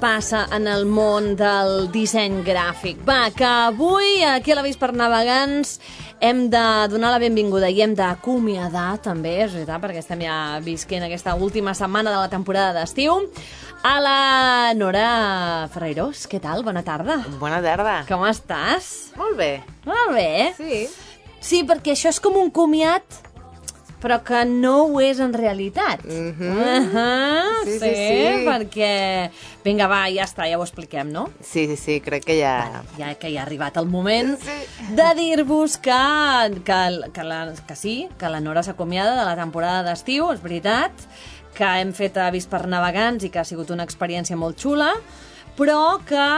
passa en el món del disseny gràfic. Va, que avui aquí a l'Avís per Navegants hem de donar la benvinguda i hem d'acomiadar també, és veritat, perquè estem ja visquent aquesta última setmana de la temporada d'estiu, a la Nora Ferreirós. Què tal? Bona tarda. Bona tarda. Com estàs? Molt bé. Molt bé. Sí. Sí, perquè això és com un comiat, però que no ho és en realitat. Mhm. Uh Sí, sí, sí, sí. perquè... Vinga, va, ja està, ja ho expliquem, no? Sí, sí, sí, crec que ja... Ja que ja ha arribat el moment Sí. de dir-vos que, que, que, la, que sí, que la Nora s'acomiada de la temporada d'estiu, és veritat, que hem fet avís per navegants i que ha sigut una experiència molt xula, però que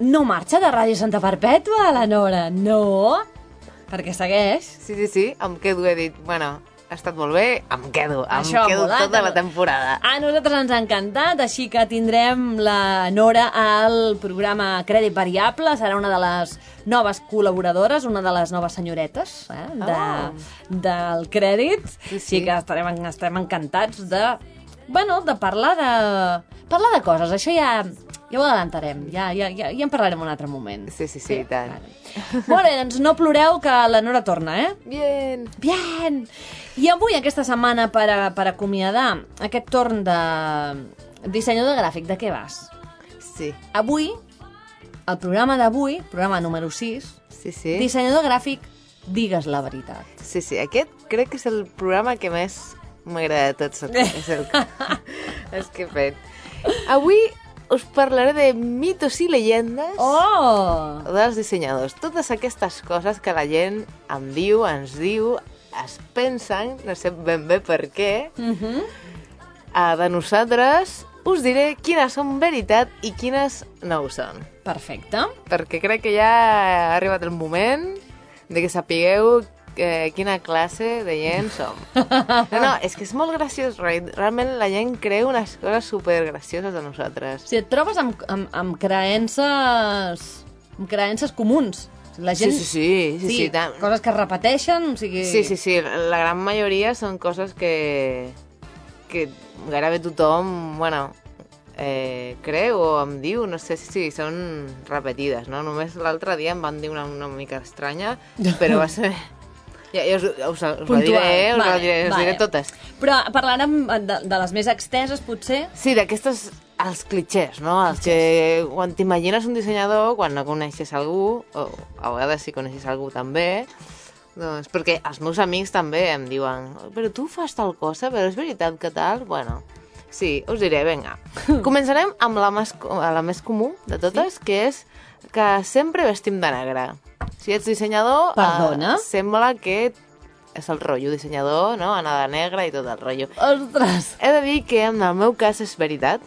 no marxa de Ràdio Santa Perpètua, la Nora, no, perquè segueix. Sí, sí, sí, em quedo, he dit, bueno, ha estat molt bé, em quedo, em Això, quedo volat, tota la temporada. A nosaltres ens ha encantat, així que tindrem la Nora al programa Crèdit Variable, serà una de les noves col·laboradores, una de les noves senyoretes eh, de, Oh. del crèdit, Sí, sí. així que estarem, estarem encantats de, bueno, de parlar de, parlar de coses, això ja, ja ho adelantarem, ja, ja, ja, ja en parlarem un altre moment. Sí, sí, sí, i tant. Molt bé, doncs no ploreu que la Nora torna, eh? Bien. Bien! I avui, aquesta setmana, per, a, per acomiadar aquest torn de dissenyador gràfic, de què vas? Sí, Avui, el programa d'avui, programa número 6, sí, sí. dissenyador gràfic, digues la veritat. Sí, sí, aquest crec que és el programa que més m'agrada de tots. És el és que he fet. Avui us parlaré de mitos i llegendes Oh! dels dissenyadors. Totes aquestes coses que la gent em diu, ens diu, es pensen, no sé ben bé per què, Uh -huh. uh, de nosaltres us diré quines són veritat i quines no ho són. Perfecte. Perquè crec que ja ha arribat el moment de que sapigueu eh, quina classe de gent som. No, no, és que és molt graciós. re- Realment la gent creu unes coses supergracioses de nosaltres. Si et trobes amb, amb, amb creences... amb creences comuns. La gent... Sí, sí, sí, sí, sí, tant. coses que es repeteixen, o sigui... Sí, sí, sí, la gran majoria són coses que, que gairebé tothom, bueno, eh, creu o em diu, no sé si són repetides, no? Només l'altre dia em van dir una, una mica estranya, però va ser... Ja, ja us, us, us la Puntual. diré, us, la Vale, diré, us vale. diré totes. Però parlarem de, de les més exteses, potser. Sí, d'aquestes, els clichés, no? Els que quan t'imagines un dissenyador, quan no coneixes algú, o a vegades si coneixes algú també, doncs, perquè els meus amics també em diuen però tu fas tal cosa, però és veritat que tal? Bueno, sí, us diré, vinga. Començarem amb la més, la més comú de totes, que és que sempre vestim de negre. Si ets dissenyador, Perdona? eh, sembla que és el rotllo dissenyador, no? Anar de negre i tot el rotllo. Ostres! He de dir que en el meu cas és veritat,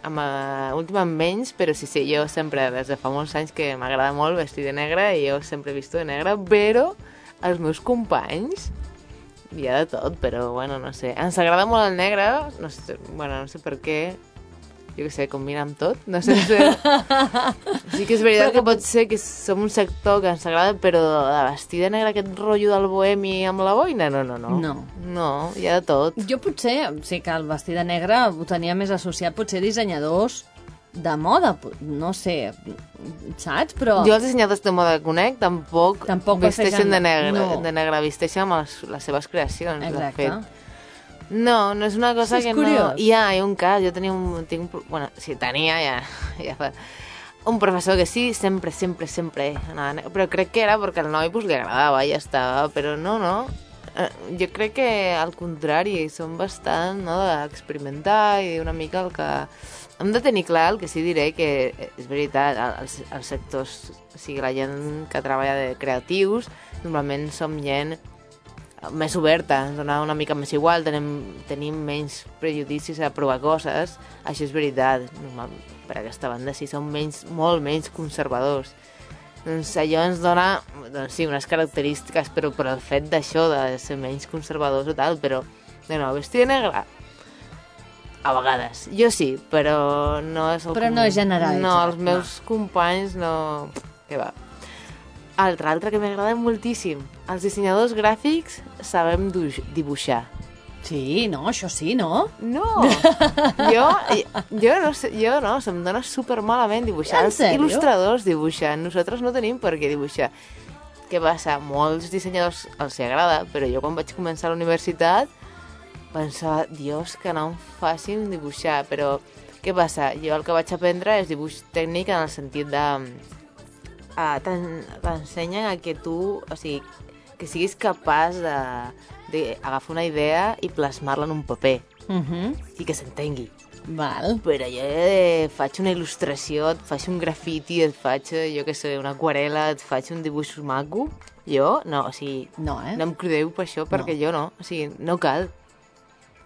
amb, uh, últimament menys, però sí, sí, jo sempre, des de fa molts anys que m'agrada molt vestir de negre i jo sempre he vist de negre, però els meus companys hi ha de tot, però bueno, no sé. Ens agrada molt el negre, no sé, bueno, no sé per què, jo què sé, combina amb tot. No sé, no sé. Sí que és veritat que pot ser que som un sector que ens agrada, però de vestir de negre aquest rotllo del bohemi amb la boina, no, no, no. No. No, hi ha de tot. Jo potser, sí que el vestir de negre ho tenia més associat, potser dissenyadors de moda, no sé, saps? Però... Jo els dissenyadors de moda que conec tampoc, Tampoc vesteixen vesteixen- de negre, no. de negre, vesteixen amb les, les seves creacions, Exacte. de fet. No, no és una cosa És que curiós. no... Hi ha, hi ha un cas, jo tenia un... Tinc un bueno, sí, tenia, ja, ja fa... Un professor que sí, sempre, sempre, sempre anava però crec que era perquè al noi pues, li agradava i ja estava, però no, no. Eh, Jo crec que al contrari, som bastant no, d'experimentar i una mica el que... Hem de tenir clar el que sí diré que és veritat, els, els sectors, o sigui, la gent que treballa de creatius, normalment som gent més oberta, ens dona una mica més igual, tenim, tenim menys prejudicis a provar coses, això és veritat, normal, per aquesta banda sí, som menys, molt menys conservadors. Doncs allò ens dona, doncs sí, unes característiques, però per el fet d'això, de ser menys conservadors o tal, però, de nou, vestir de negre, a vegades. Jo sí, però no és el Però no comú. és generalitzat, No, els no. meus companys no... Què va? Altre, altre que m'agrada moltíssim. Els dissenyadors gràfics sabem dibuixar. Sí, no, això sí, no? No! jo, jo no sé, jo no, se'm dona super malament dibuixar. Els il·lustradors dibuixen, nosaltres no tenim per què dibuixar. Què passa? Molts dissenyadors els agrada, però jo quan vaig començar a la universitat pensava, dios, que no em facin dibuixar, però què passa? Jo el que vaig aprendre és dibuix tècnic en el sentit de... Uh, T'ensenyen a que tu, o sigui, que siguis capaç de, de agafar una idea i plasmar-la en un paper Uh -huh. i que s'entengui. Val. Però jo eh, faig una il·lustració, et faig un grafiti, et faig, eh, jo què sé, una aquarela, et faig un dibuix maco. Jo, no, o sigui, No, eh? no em crideu per això, perquè jo no, o sigui, no cal.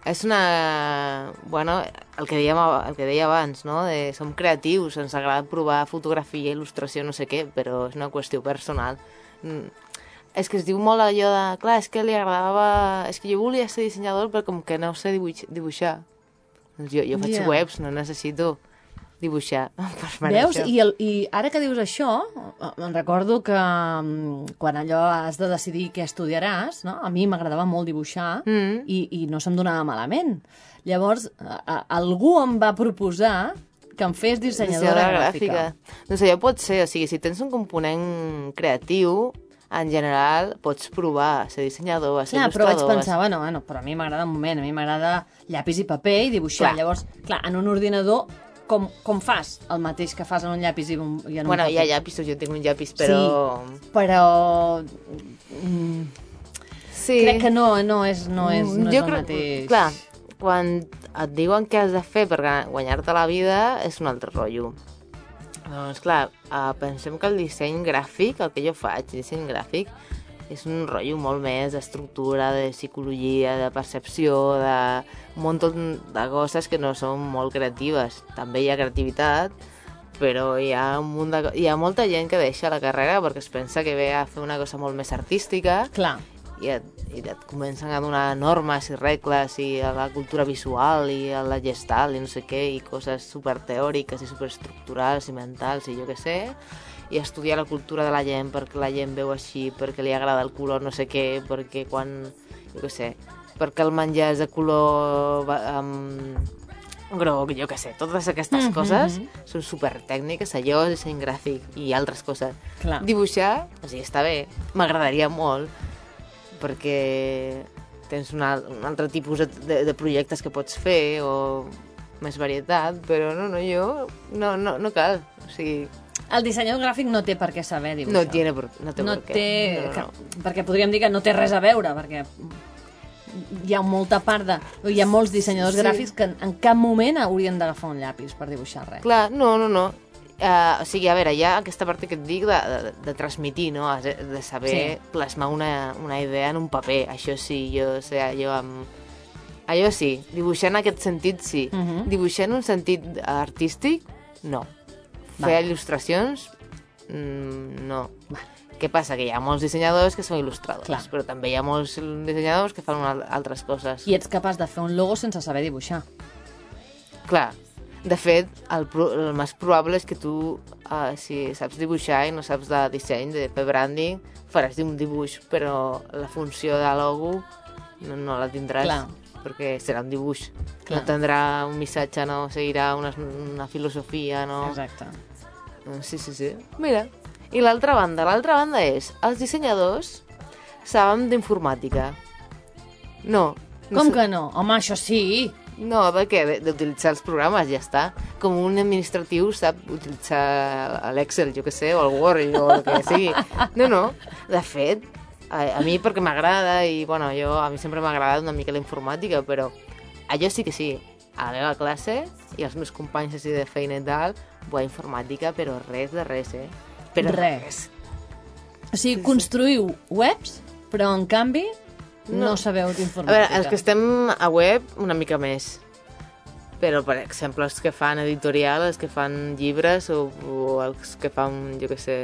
És una... Bueno, el que, dèiem, el que deia abans, no? De, som creatius, ens agrada provar fotografia, il·lustració, no sé què, però és una qüestió personal. Mm. És que es diu molt allò de... Clar, és que li agradava... És que jo volia ser dissenyador, però com que no sé dibuix, dibuixar. Doncs jo, jo faig Ja. webs, no necessito dibuixar. Veus? això. I, el, I ara que dius això, me'n recordo que mm, quan allò has de decidir què estudiaràs, no? a mi m'agradava molt dibuixar Mm. i, i no se'm donava malament. Llavors, a, a, algú em va proposar que em fes dissenyadora, gràfica. Doncs allò pot ser, o sigui, si tens un component creatiu, en general, pots provar ser dissenyador, a ser Clar, però vaig il·lustrador... pensar, bueno, bueno, però a mi m'agrada un moment, a mi m'agrada llapis i paper i dibuixar. Clar. Llavors, clar, en un ordinador, com, com fas el mateix que fas en un llapis i, un, i en un Bueno, hi ha llapisos, jo tinc un llapis, però... Sí, però... mm, Sí. Crec que no, no és, no és, no és jo el crec- mateix. Clar, quan et diuen què has de fer per guanyar-te la vida, és un altre rotllo. Doncs clar, uh, pensem que el disseny gràfic, el que jo faig, disseny gràfic, és un rotllo molt més d'estructura, de psicologia, de percepció, de un munt de coses que no són molt creatives. També hi ha creativitat, però hi ha, un munt de... hi ha molta gent que deixa la carrera perquè es pensa que ve a fer una cosa molt més artística Clar, i et, i et comencen a donar normes i regles i a la cultura visual i a la gestal i no sé què i coses super teòriques i super estructurals i mentals i jo què sé i estudiar la cultura de la gent perquè la gent veu així, perquè li agrada el color no sé què, perquè quan jo què sé, perquè el menjar és de color um, groc, jo què sé, totes aquestes Mhm, coses mhm. són super tècniques, allò és disseny gràfic i altres coses. clar. Dibuixar, o sigui, està bé, m'agradaria molt, perquè tens un, al, un altre tipus de, de, de projectes que pots fer o més varietat, però no, no, jo no, no, no cal. O sigui, El dissenyador gràfic no té per què saber dibuixar. no tiene por, no té no per què. té... No, no, que-. Perquè podríem dir que no té res a veure, perquè hi ha molta part de... Hi ha molts dissenyadors Sí. gràfics que en, en cap moment haurien d'agafar un llapis per dibuixar res. Clar, no, no, no. Uh, o sigui, a veure, hi ha aquesta part que et dic de, de, de transmitir, no? De, saber Sí. plasmar una, una idea en un paper. Això sí, jo, o sigui, jo amb... Allò sí, dibuixar en aquest sentit sí. Mhm. Dibuixar en un sentit artístic, no. Fer Val. il·lustracions, mm, no. Què passa? Que hi ha molts dissenyadors que són il·lustradors, Clar. però també hi ha molts dissenyadors que fan una, altres coses. I ets capaç de fer un logo sense saber dibuixar. Clar, De fet, el, pro- el més probable és que tu, uh, si saps dibuixar i no saps de disseny, de fer branding, faràs un dibuix, però la funció de logo no, no la tindràs. Clar. Perquè serà un dibuix. Clar. No tindrà un missatge, no seguirà una, una filosofia, no... Exacte. Mm, Sí, sí, sí. Mira. I l'altra banda, l'altra banda és, els dissenyadors saben d'informàtica. No. no Com sa- que no? Home, això sí. No, de què? De- D'utilitzar els programes, ja està. Com un administratiu sap utilitzar l'Excel, jo que sé, o el Word, o el que sigui. No, no. De fet, a, a mi perquè m'agrada, i bueno, jo, a mi sempre m'ha agradat una mica la informàtica, però allò sí que sí. A la meva classe i els meus companys així de feina i tal, buah, informàtica, però res de res, eh? Però Res. O sigui, construïu webs, però en canvi no, No. sabeu A d'informàtica. veure, els que estem a web, una mica més. Però, per exemple, els que fan editorial, els que fan llibres o, o els que fan, jo què sé,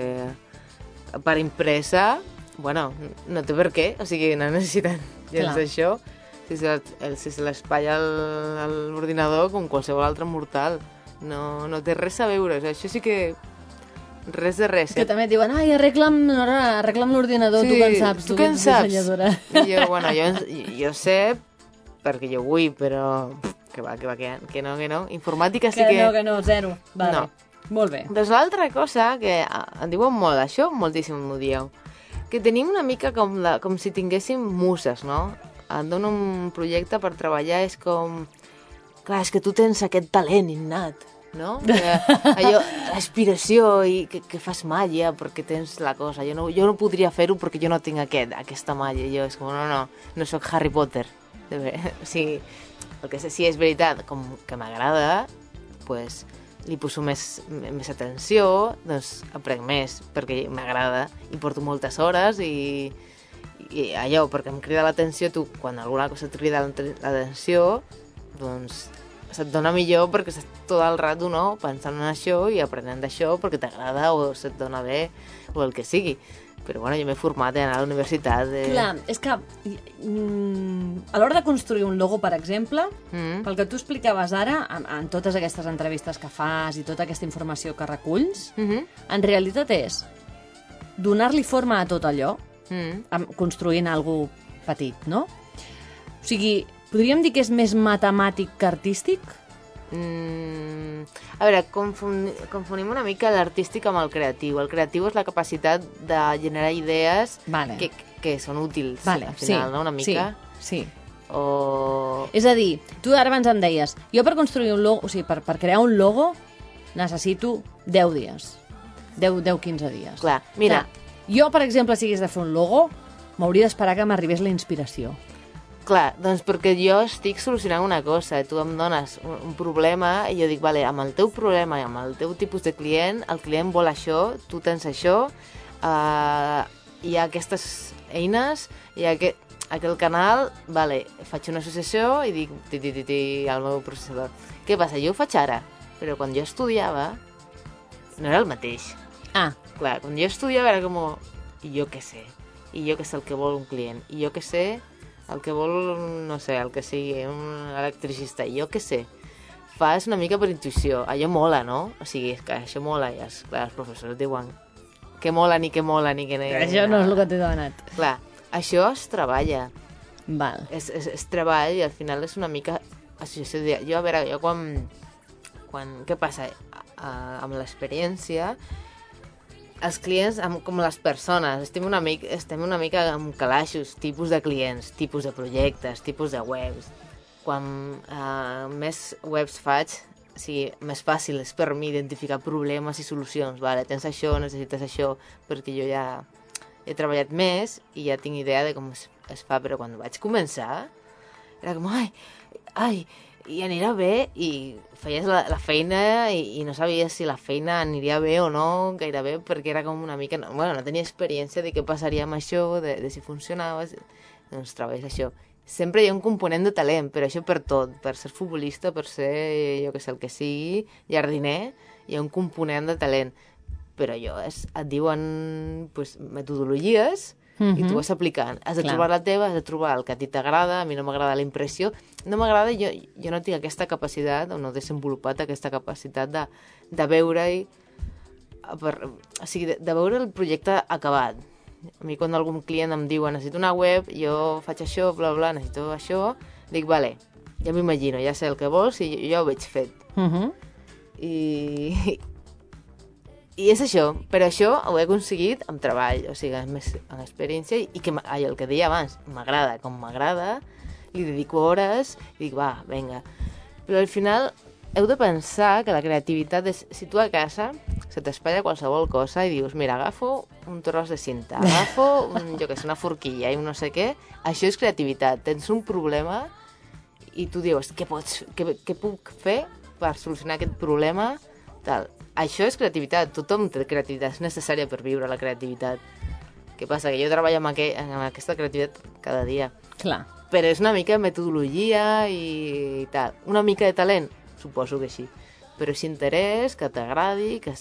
per impresa, bueno, no té per què, o sigui, no necessiten gens Clar. d'això. Si se, el, si se l'espai a l'ordinador com qualsevol altre mortal. No, no té res a veure, o sigui, això sí que... Res de res. Que eh? també et diuen, ai, arregla'm, arregla'm l'ordinador, tu que en saps, tu què en ets saps? I jo, bueno, jo, jo sé perquè jo vull, però que va, que va, que, que no, que no. Informàtica sí Que que... no, que no, zero. Vale. No. Molt bé. Doncs l'altra cosa que en diuen molt, això moltíssim m'ho dieu, que tenim una mica com, la, com si tinguéssim muses, no? Et dono un projecte per treballar, és com... Clar, és que tu tens aquest talent innat, no? Que, allò, l'aspiració i que, que fas màgia perquè tens la cosa. Jo no, jo no podria fer-ho perquè jo no tinc aquest, aquesta màgia. Jo és com, no, no, no sóc Harry Potter. De. O sigui, el que sé si és veritat, com que m'agrada, pues, li poso més, més atenció, doncs aprenc més, perquè m'agrada i porto moltes hores i, i allò, perquè em crida l'atenció, tu, quan alguna cosa et crida l'ate- l'atenció, doncs se't dona millor perquè estàs tot el rato no, pensant en això i aprenent d'això perquè t'agrada o se't dona bé o el que sigui. Però bueno, jo m'he format en a la universitat. De... Clar, és que mm, a l'hora de construir un logo, per exemple, Mm. pel que tu explicaves ara, en, en totes aquestes entrevistes que fas i tota aquesta informació que reculls, Mm -hmm. en realitat és donar-li forma a tot allò, mm. amb- construint algú petit, no? O sigui, podríem dir que és més matemàtic que artístic? Mm, a veure, confon, confonim una mica l'artístic amb el creatiu. El creatiu és la capacitat de generar idees Vale. que, que són útils, Vale, al final, sí, no? Una mica. Sí, sí. O... És a dir, tu ara abans em deies, jo per construir un logo, o sigui, per, per crear un logo necessito 10 dies. 10, 10 15 dies. Clar, mira. Clar, jo, per exemple, si hagués de fer un logo, m'hauria d'esperar que m'arribés la inspiració. Clar, doncs perquè jo estic solucionant una cosa, tu em dones un, un problema i jo dic, vale, amb el teu problema i amb el teu tipus de client, el client vol això, tu tens això, uh, hi ha aquestes eines, hi ha aquest, aquell canal, vale, faig una associació i dic ti, ti, ti, ti, al meu processador. Què passa? Jo ho faig ara, però quan jo estudiava no era el mateix. Ah, Clar, quan jo estudiava era com... I jo què sé? I jo què sé el que vol un client? I jo què sé el que vol, no sé, el que sigui un electricista? Jo què sé? Fas una mica per intuïció. Allò mola, no? O sigui, és que això mola. I els, clar, els professors diuen que mola ni que mola ni que... això no és el que t'he demanat. Clar, això es treballa. Val. És, és, és treball i al final és una mica associació de... Jo, a veure, jo quan... quan què passa? A, amb l'experiència, els clients, amb, com les persones, estem una, mica, estem una mica amb calaixos, tipus de clients, tipus de projectes, tipus de webs. Quan uh, més webs faig, o sigui, més fàcil és per mi identificar problemes i solucions. Vale, tens això, necessites això, perquè jo ja he treballat més i ja tinc idea de com es, es fa, però quan vaig començar era com, ai, ai, i anirà bé, i feies la, la feina i, i no sabies si la feina aniria bé o no, gairebé, perquè era com una mica... No, bueno, no tenia experiència de què passaria amb això, de, de si funcionava, doncs treballes això. Sempre hi ha un component de talent, però això per tot, per ser futbolista, per ser, jo que sé, el que sigui, jardiner, hi ha un component de talent. Però jo, és, et diuen pues, metodologies i tu vas aplicant. Has de Clar. trobar la teva, has de trobar el que a ti t'agrada, a mi no m'agrada la impressió. No m'agrada, jo, jo no tinc aquesta capacitat, o no he desenvolupat aquesta capacitat de, de veure-hi, per, o sigui, de, de veure el projecte acabat. A mi quan algun client em diu necessito una web, jo faig això, bla, bla, necessito això, dic, vale, ja m'imagino, ja sé el que vols i jo, ja ho veig fet. Uh -huh. I, i és això, però això ho he aconseguit amb treball, o sigui, amb, més- amb experiència i que, ai, el que deia abans, m'agrada com m'agrada, li dedico hores i dic, va, vinga. Però al final heu de pensar que la creativitat és, si tu a casa se t'espatlla qualsevol cosa i dius, mira, agafo un tros de cinta, agafo, un, jo que sé, una forquilla i un no sé què, això és creativitat. Tens un problema i tu dius, què, pots, què, què puc fer per solucionar aquest problema? Tal. Això és creativitat, tothom té creativitat, és necessària per viure la creativitat. Què passa? Que jo treballo amb, aqu amb aquesta creativitat cada dia. Clar. Però és una mica metodologia i, i tal. Una mica de talent? Suposo que sí. Però si interès, que t'agradi, que,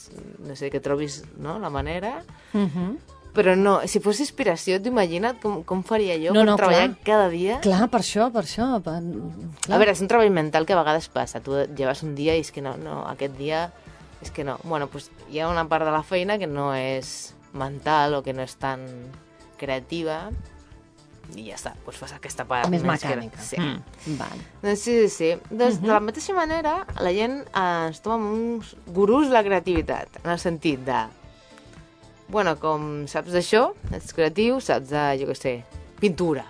no sé, que trobis no, la manera... Uh -huh. Però no, si fos inspiració, t'ho imagina't com, com faria jo No, per no, treballar clar. cada dia? Clar, per això, per això. Per... A veure, és un treball mental que a vegades passa. Tu lleves un dia i és que no, no, aquest dia és que no. Bueno, pues hi ha una part de la feina que no és mental o que no és tan creativa i ja està, doncs fas aquesta part Més menys mecànica. cre- Sí. Mm. Val. Doncs sí, sí, sí. Doncs, De la mateixa manera, la gent eh, ens toma amb uns gurús de la creativitat, en el sentit de... Bueno, com saps d'això, ets creatiu, saps de, jo què sé, pintura.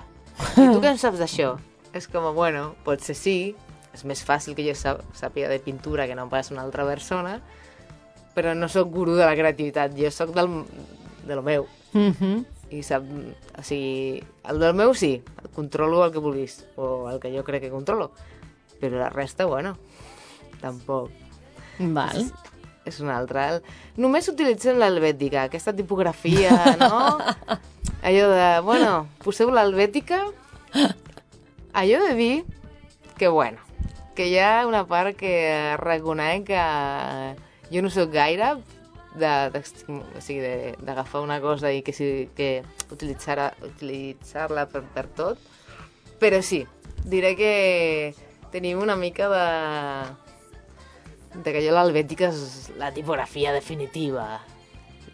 I tu què en saps d'això? És com, bueno, potser sí, és més fàcil que jo sàpiga de pintura que no pas una altra persona, però no sóc gurú de la creativitat, jo sóc del, de lo meu. Uh -huh. I sap, o sigui, el del meu sí, controlo el que vulguis, o el que jo crec que controlo, però la resta, bueno, tampoc. Val. És una altra. El... Només utilitzen l'helvètica, aquesta tipografia, no? Allò de, bueno, poseu l'helvètica, allò de dir que, bueno, que hi ha una part que reconec que jo no sóc gaire de, o sigui, d'agafar una cosa i que, sí, que utilitzar-la utilitzar per, per tot, però sí, diré que tenim una mica de de que jo l'helvètica és la tipografia definitiva.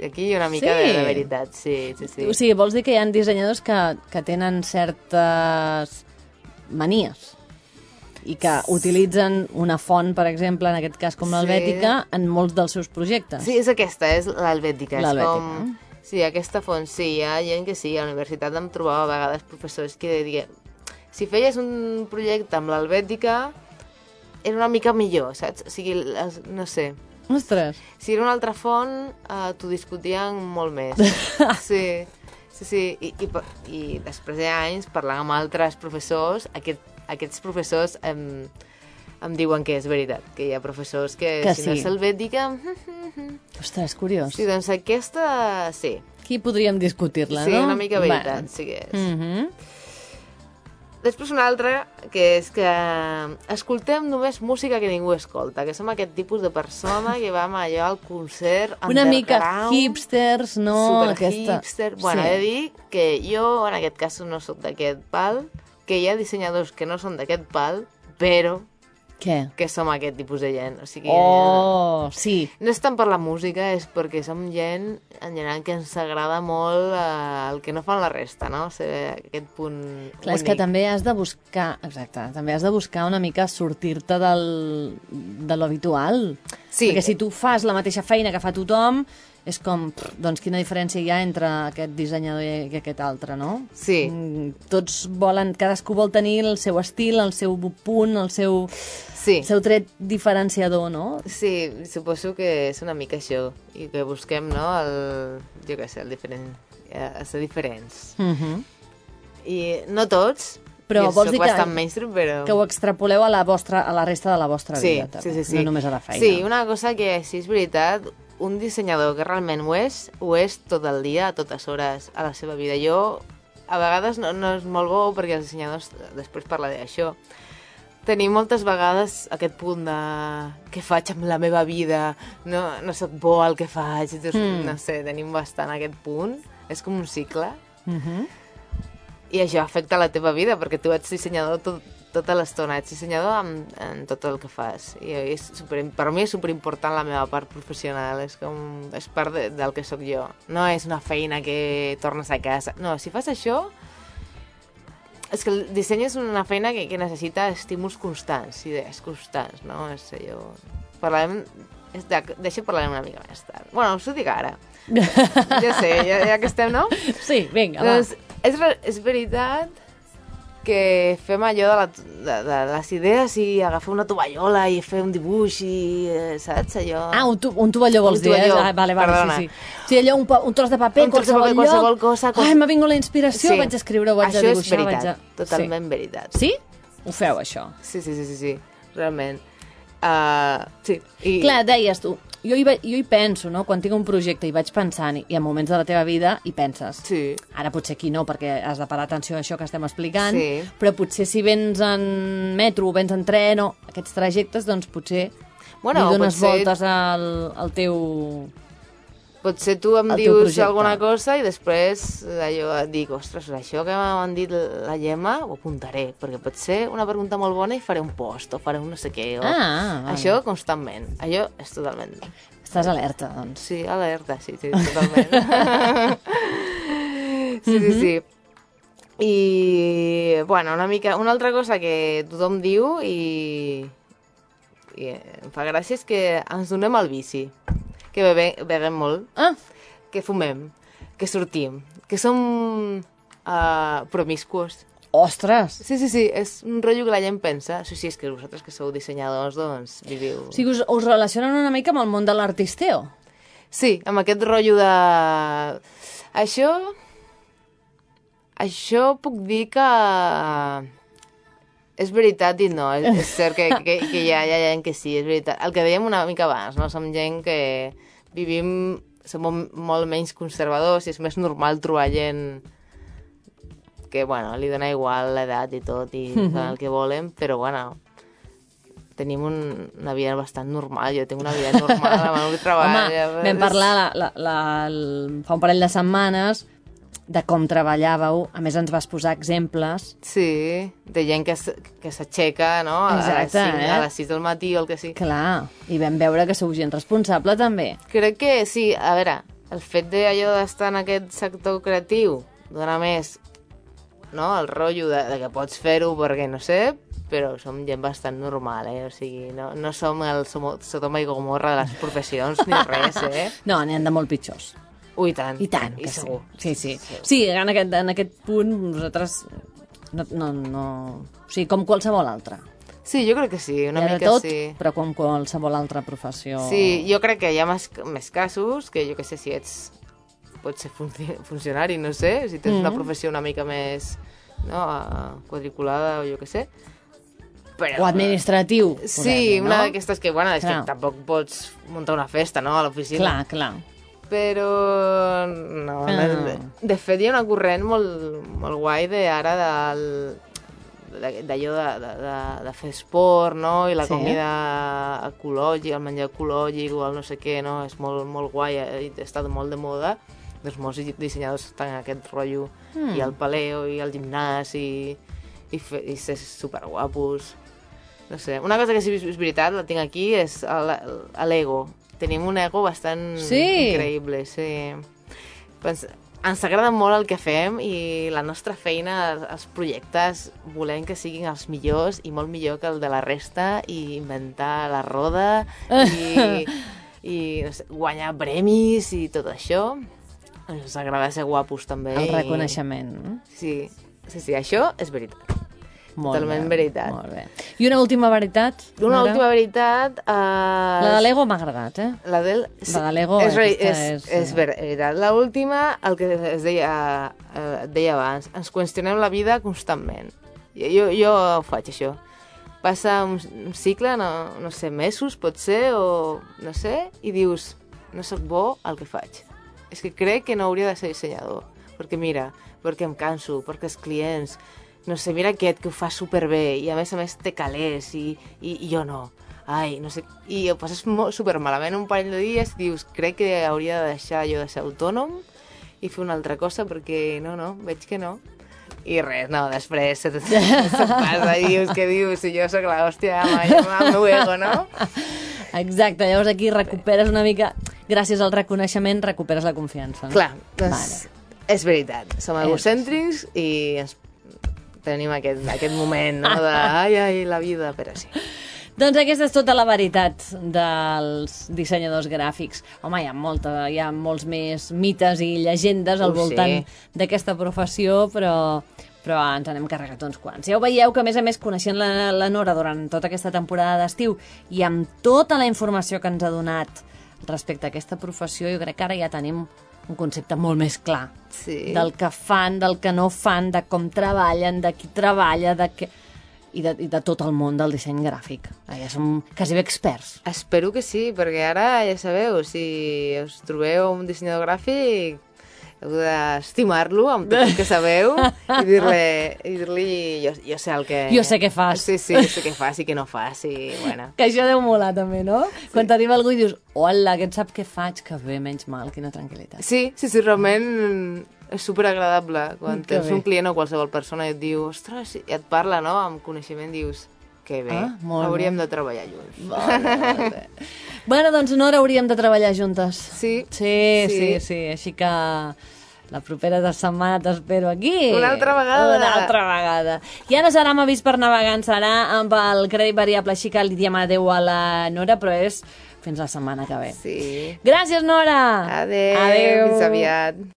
Aquí hi ha una mica Sí. de, de veritat, sí, sí, sí. O sigui, vols dir que hi ha dissenyadors que, que tenen certes manies i que utilitzen una font, per exemple, en aquest cas com Sí. l'helvètica, en molts dels seus projectes. Sí, és aquesta, és l'helvètica. L'helvètica. com... Sí, aquesta font, sí, hi ha gent que sí, a la universitat em trobava a vegades professors que diuen si feies un projecte amb l'helvètica era una mica millor, saps? O sigui, no sé, Ostres, si era una altra font, uh, t'ho discutien molt més. Sí, sí, sí. I, i, i després d'anys, parlant amb altres professors, aquest, aquests professors em, em diuen que és veritat, que hi ha professors que, Que si no sí. és helvètica... ostres, curiós. Sí, doncs aquesta, sí. Aquí podríem discutir-la, Sí, no? una mica veritat, Va. sí que és. Mhm. Després una altra, que és que escoltem només música que ningú escolta, que som aquest tipus de persona que vam allò al concert Una mica hipsters, no? super Aquesta... hipster. Bueno, sí. he de dir que jo en aquest cas no sóc d'aquest pal, que hi ha dissenyadors que no són d'aquest pal, però Què? que som aquest tipus de gent. O sigui, Oh, sí. no és tant per la música, és perquè som gent en general que ens agrada molt eh, el que no fan la resta, no? O sigui, aquest punt Clar, és únic. que també has de buscar, exacte, també has de buscar una mica sortir-te del, de lo habitual. Sí. Perquè si tu fas la mateixa feina que fa tothom, és com, doncs quina diferència hi ha entre aquest dissenyador i aquest altre, no? Sí. Mm, Tots volen, cadascú vol tenir el seu estil, el seu punt, el seu, Sí. el seu tret diferenciador, no? Sí, suposo que és una mica això, i que busquem, no?, el, jo què sé, el diferent, eh, ser diferents. Uh -huh. I no tots, Però jo vols dir que- mainstream, però... Que ho extrapoleu a la, vostra, a la resta de la vostra sí, vida, també, sí, sí, sí. no només a la feina. Sí, una cosa que sí és veritat, un dissenyador que realment ho és, ho és tot el dia, a totes hores, a la seva vida. Jo, a vegades no, no és molt bo, perquè els dissenyadors, després parlaré d'això, tenim moltes vegades aquest punt de què faig amb la meva vida, no, no sóc bo al que faig, doncs, Mm. no sé, tenim bastant aquest punt, és com un cicle, Mhm. I això afecta la teva vida, perquè tu ets dissenyador tot, tota l'estona, ets dissenyador en, en tot el que fas. I és super, per mi és superimportant la meva part professional, és, com, és part de, del que sóc jo. No és una feina que tornes a casa. No, si fas això, és que el disseny és una feina que, que necessita estímuls constants, idees constants, no? És allò... Parlarem... És de, deixa parlarem una mica més tard. Bueno, us ho dic ara. Ja sé, ja, ja que estem, no? Sí, vinga, va. Doncs és, re- és veritat que fem allò de, la, de, de les idees i agafar una tovallola i fer un dibuix i, eh, saps, allò... Ah, un, tu, un tovalló vols Un dir, eh? tovalló, Ah, vale, vale, perdona. sí, sí. Sí, allò, un, un tros de paper, Un tros de paper, qualsevol lloc. cosa, quals- Ai, m'ha vingut la inspiració, vaig a escriure, vaig això a dibuixar, és veritat, vaig a... totalment veritat. Sí? sí? Ho feu, això? Sí, sí, sí, sí, sí realment. Uh, sí. I, Clar, deies tu, jo hi, jo hi penso, no? Quan tinc un projecte i vaig pensant, i en moments de la teva vida hi penses. Sí. Ara potser aquí no, perquè has de parar atenció a això que estem explicant, Sí. però potser si vens en metro o vens en tren o aquests trajectes, doncs potser Bueno, li dones potser- voltes al, al teu... Potser tu em dius alguna cosa i després allò et dic, ostres, això que m'han dit la Gemma ho apuntaré, perquè pot ser una pregunta molt bona i faré un post, o faré un no sé què, o... Ah, vale. Això constantment, allò és totalment... Estàs alerta, doncs. Sí, alerta, sí, sí, totalment. sí, sí, sí. I, bueno, una mica... Una altra cosa que tothom diu i, i em fa gràcia és que ens donem el vici, que bebe, beguem molt, Ah, que fumem, que sortim, que som uh, promiscuos. ostres! Sí, sí, sí, és un rotllo que la gent pensa. Sí, sí, és que vosaltres que sou dissenyadors, doncs, viviu... O sigui, us, us relacionen una mica amb el món de l'artisteo. Sí, amb aquest rotllo de... Això... Això puc dir que... És veritat i no. És, és cert que, que, que hi, ha, hi ha gent que sí, és veritat. El que dèiem una mica abans, no? Som gent que vivim... Som molt, menys conservadors i és més normal trobar gent que, bueno, li dona igual l'edat i tot i fan el que volen, però, bueno, tenim un, una vida bastant normal. Jo tinc una vida normal, la Manu Home, treballa... vam parlar la, la, la, el, fa un parell de setmanes de com treballàveu. A més, ens vas posar exemples. Sí, de gent que, que s'aixeca, no? A, Exacte, a, les 5, eh? a les 6 del matí o el que sigui. Clar, i vam veure que sou gent responsable, també. Crec que sí, a veure, el fet d'allò d'estar en aquest sector creatiu dona més no, el rotllo de, de que pots fer-ho perquè no sé, però som gent bastant normal, eh? O sigui, no, no som el Sodoma i Gomorra de les professions ni res, eh? No, n'hi de molt pitjors. Ui, tant. I tant, I que segur. sí. Sí, sí. Sí, en aquest, en aquest punt nosaltres no, no, no... O sigui, com qualsevol altre. Sí, jo crec que sí, una de mica tot, sí. però com qualsevol altra professió... Sí, jo crec que hi ha més, més casos que jo que sé si ets pots ser funci funcionari, no sé, si tens Mm. una professió una mica més no, quadriculada o jo que sé. Però, O administratiu. Sí, podem dir, una no? d'aquestes que, bueno, és Clar. que tampoc pots muntar una festa, no?, a l'oficina. Clar, clar. Però no, Ah. de, de fet hi ha una corrent molt, molt guai de ara del de- d'allò de, de, de, de fer esport, no? I la Sí. comida ecològica, el menjar ecològic o el no sé què, no? És molt, molt guai, eh, i està molt de moda. Doncs molts dissenyadors estan en aquest rotllo. Mm. I el paleo, i el gimnàs, i, i, fe, i ser superguapos. No sé, una cosa que sí és veritat, la tinc aquí, és l'ego. Tenim un ego bastant Sí. increïble, sí. Pens ens agrada molt el que fem i la nostra feina, els projectes, volem que siguin els millors i molt millor que el de la resta i inventar la roda i, i no sé, guanyar premis i tot això. Ens agrada ser guapos també. El i- reconeixement. no? Sí, sí, sí, això és veritat. Molt Totalment bé, veritat. Molt bé. I una última veritat? Una Nora? última veritat... Uh, La de l'ego m'ha agradat, eh? La del... La de l'ego, és, aquesta és, és, és, eh, ver- veritat. La última, el que es deia, eh, deia abans, ens qüestionem la vida constantment. Jo, jo, faig, això. Passa un, un cicle, no, no sé, mesos, pot ser, o no sé, i dius, no sóc bo al que faig. És que crec que no hauria de ser dissenyador. Perquè mira, perquè em canso, perquè els clients... No sé, mira aquest que ho fa superbé i a més a més té calés i, i, i jo no. Ai, no sé... I ho passes molt, super malament un parell de dies i dius, crec que hauria de deixar jo de ser autònom i fer una altra cosa perquè no, no, veig que no. I res, no, després se, se passa i dius, què dius? Si jo sóc la hòstia amb, amb el meu ego, no? Exacte, llavors aquí recuperes una mica... Gràcies al reconeixement recuperes la confiança. No? Clar, doncs és veritat. Som egocèntrics i ens tenim aquest, aquest moment, no?, de ai, ai, la vida, però sí. Doncs aquesta és tota la veritat dels dissenyadors gràfics. Home, hi ha, molta, hi ha molts més mites i llegendes al Ho voltant d'aquesta professió, però, però ens n'hem carregat uns quants. Ja ho veieu que, a més a més, coneixent la, la Nora durant tota aquesta temporada d'estiu i amb tota la informació que ens ha donat respecte a aquesta professió, jo crec que ara ja tenim un concepte molt més clar Sí. del que fan, del que no fan, de com treballen, de qui treballa, de què... I de, i de tot el món del disseny gràfic. Ah, Ja som quasi bé experts. Espero que sí, perquè ara ja sabeu, si us trobeu un dissenyador gràfic, heu d'estimar-lo amb tot el que sabeu i dir-li, i dir-li jo, jo sé el que... Jo sé què fas. Sí, sí, sé què fas i què no fas i, bueno... Que això deu molar també, no? Sí. Quan t'arriba algú i dius, hola, aquest sap què faig, que bé, menys mal, quina tranquil·litat. Sí, sí, sí, realment és superagradable. Quan Que tens bé. un client o qualsevol persona i et diu, ostres, i et parla, no?, amb coneixement, dius, que bé, Ah, molt hauríem de treballar junts. Vale, vale. bueno, doncs Nora, hauríem de treballar juntes. Sí, Sí, sí, sí, sí. Així que la propera de setmana t'espero aquí. Una altra vegada. Una altra vegada. I ara serà amb avís per navegant, serà amb el crèdit variable, així que li diem adeu a la Nora, però és fins la setmana que ve. Sí. Gràcies, Nora! Adéu, Adéu. fins aviat.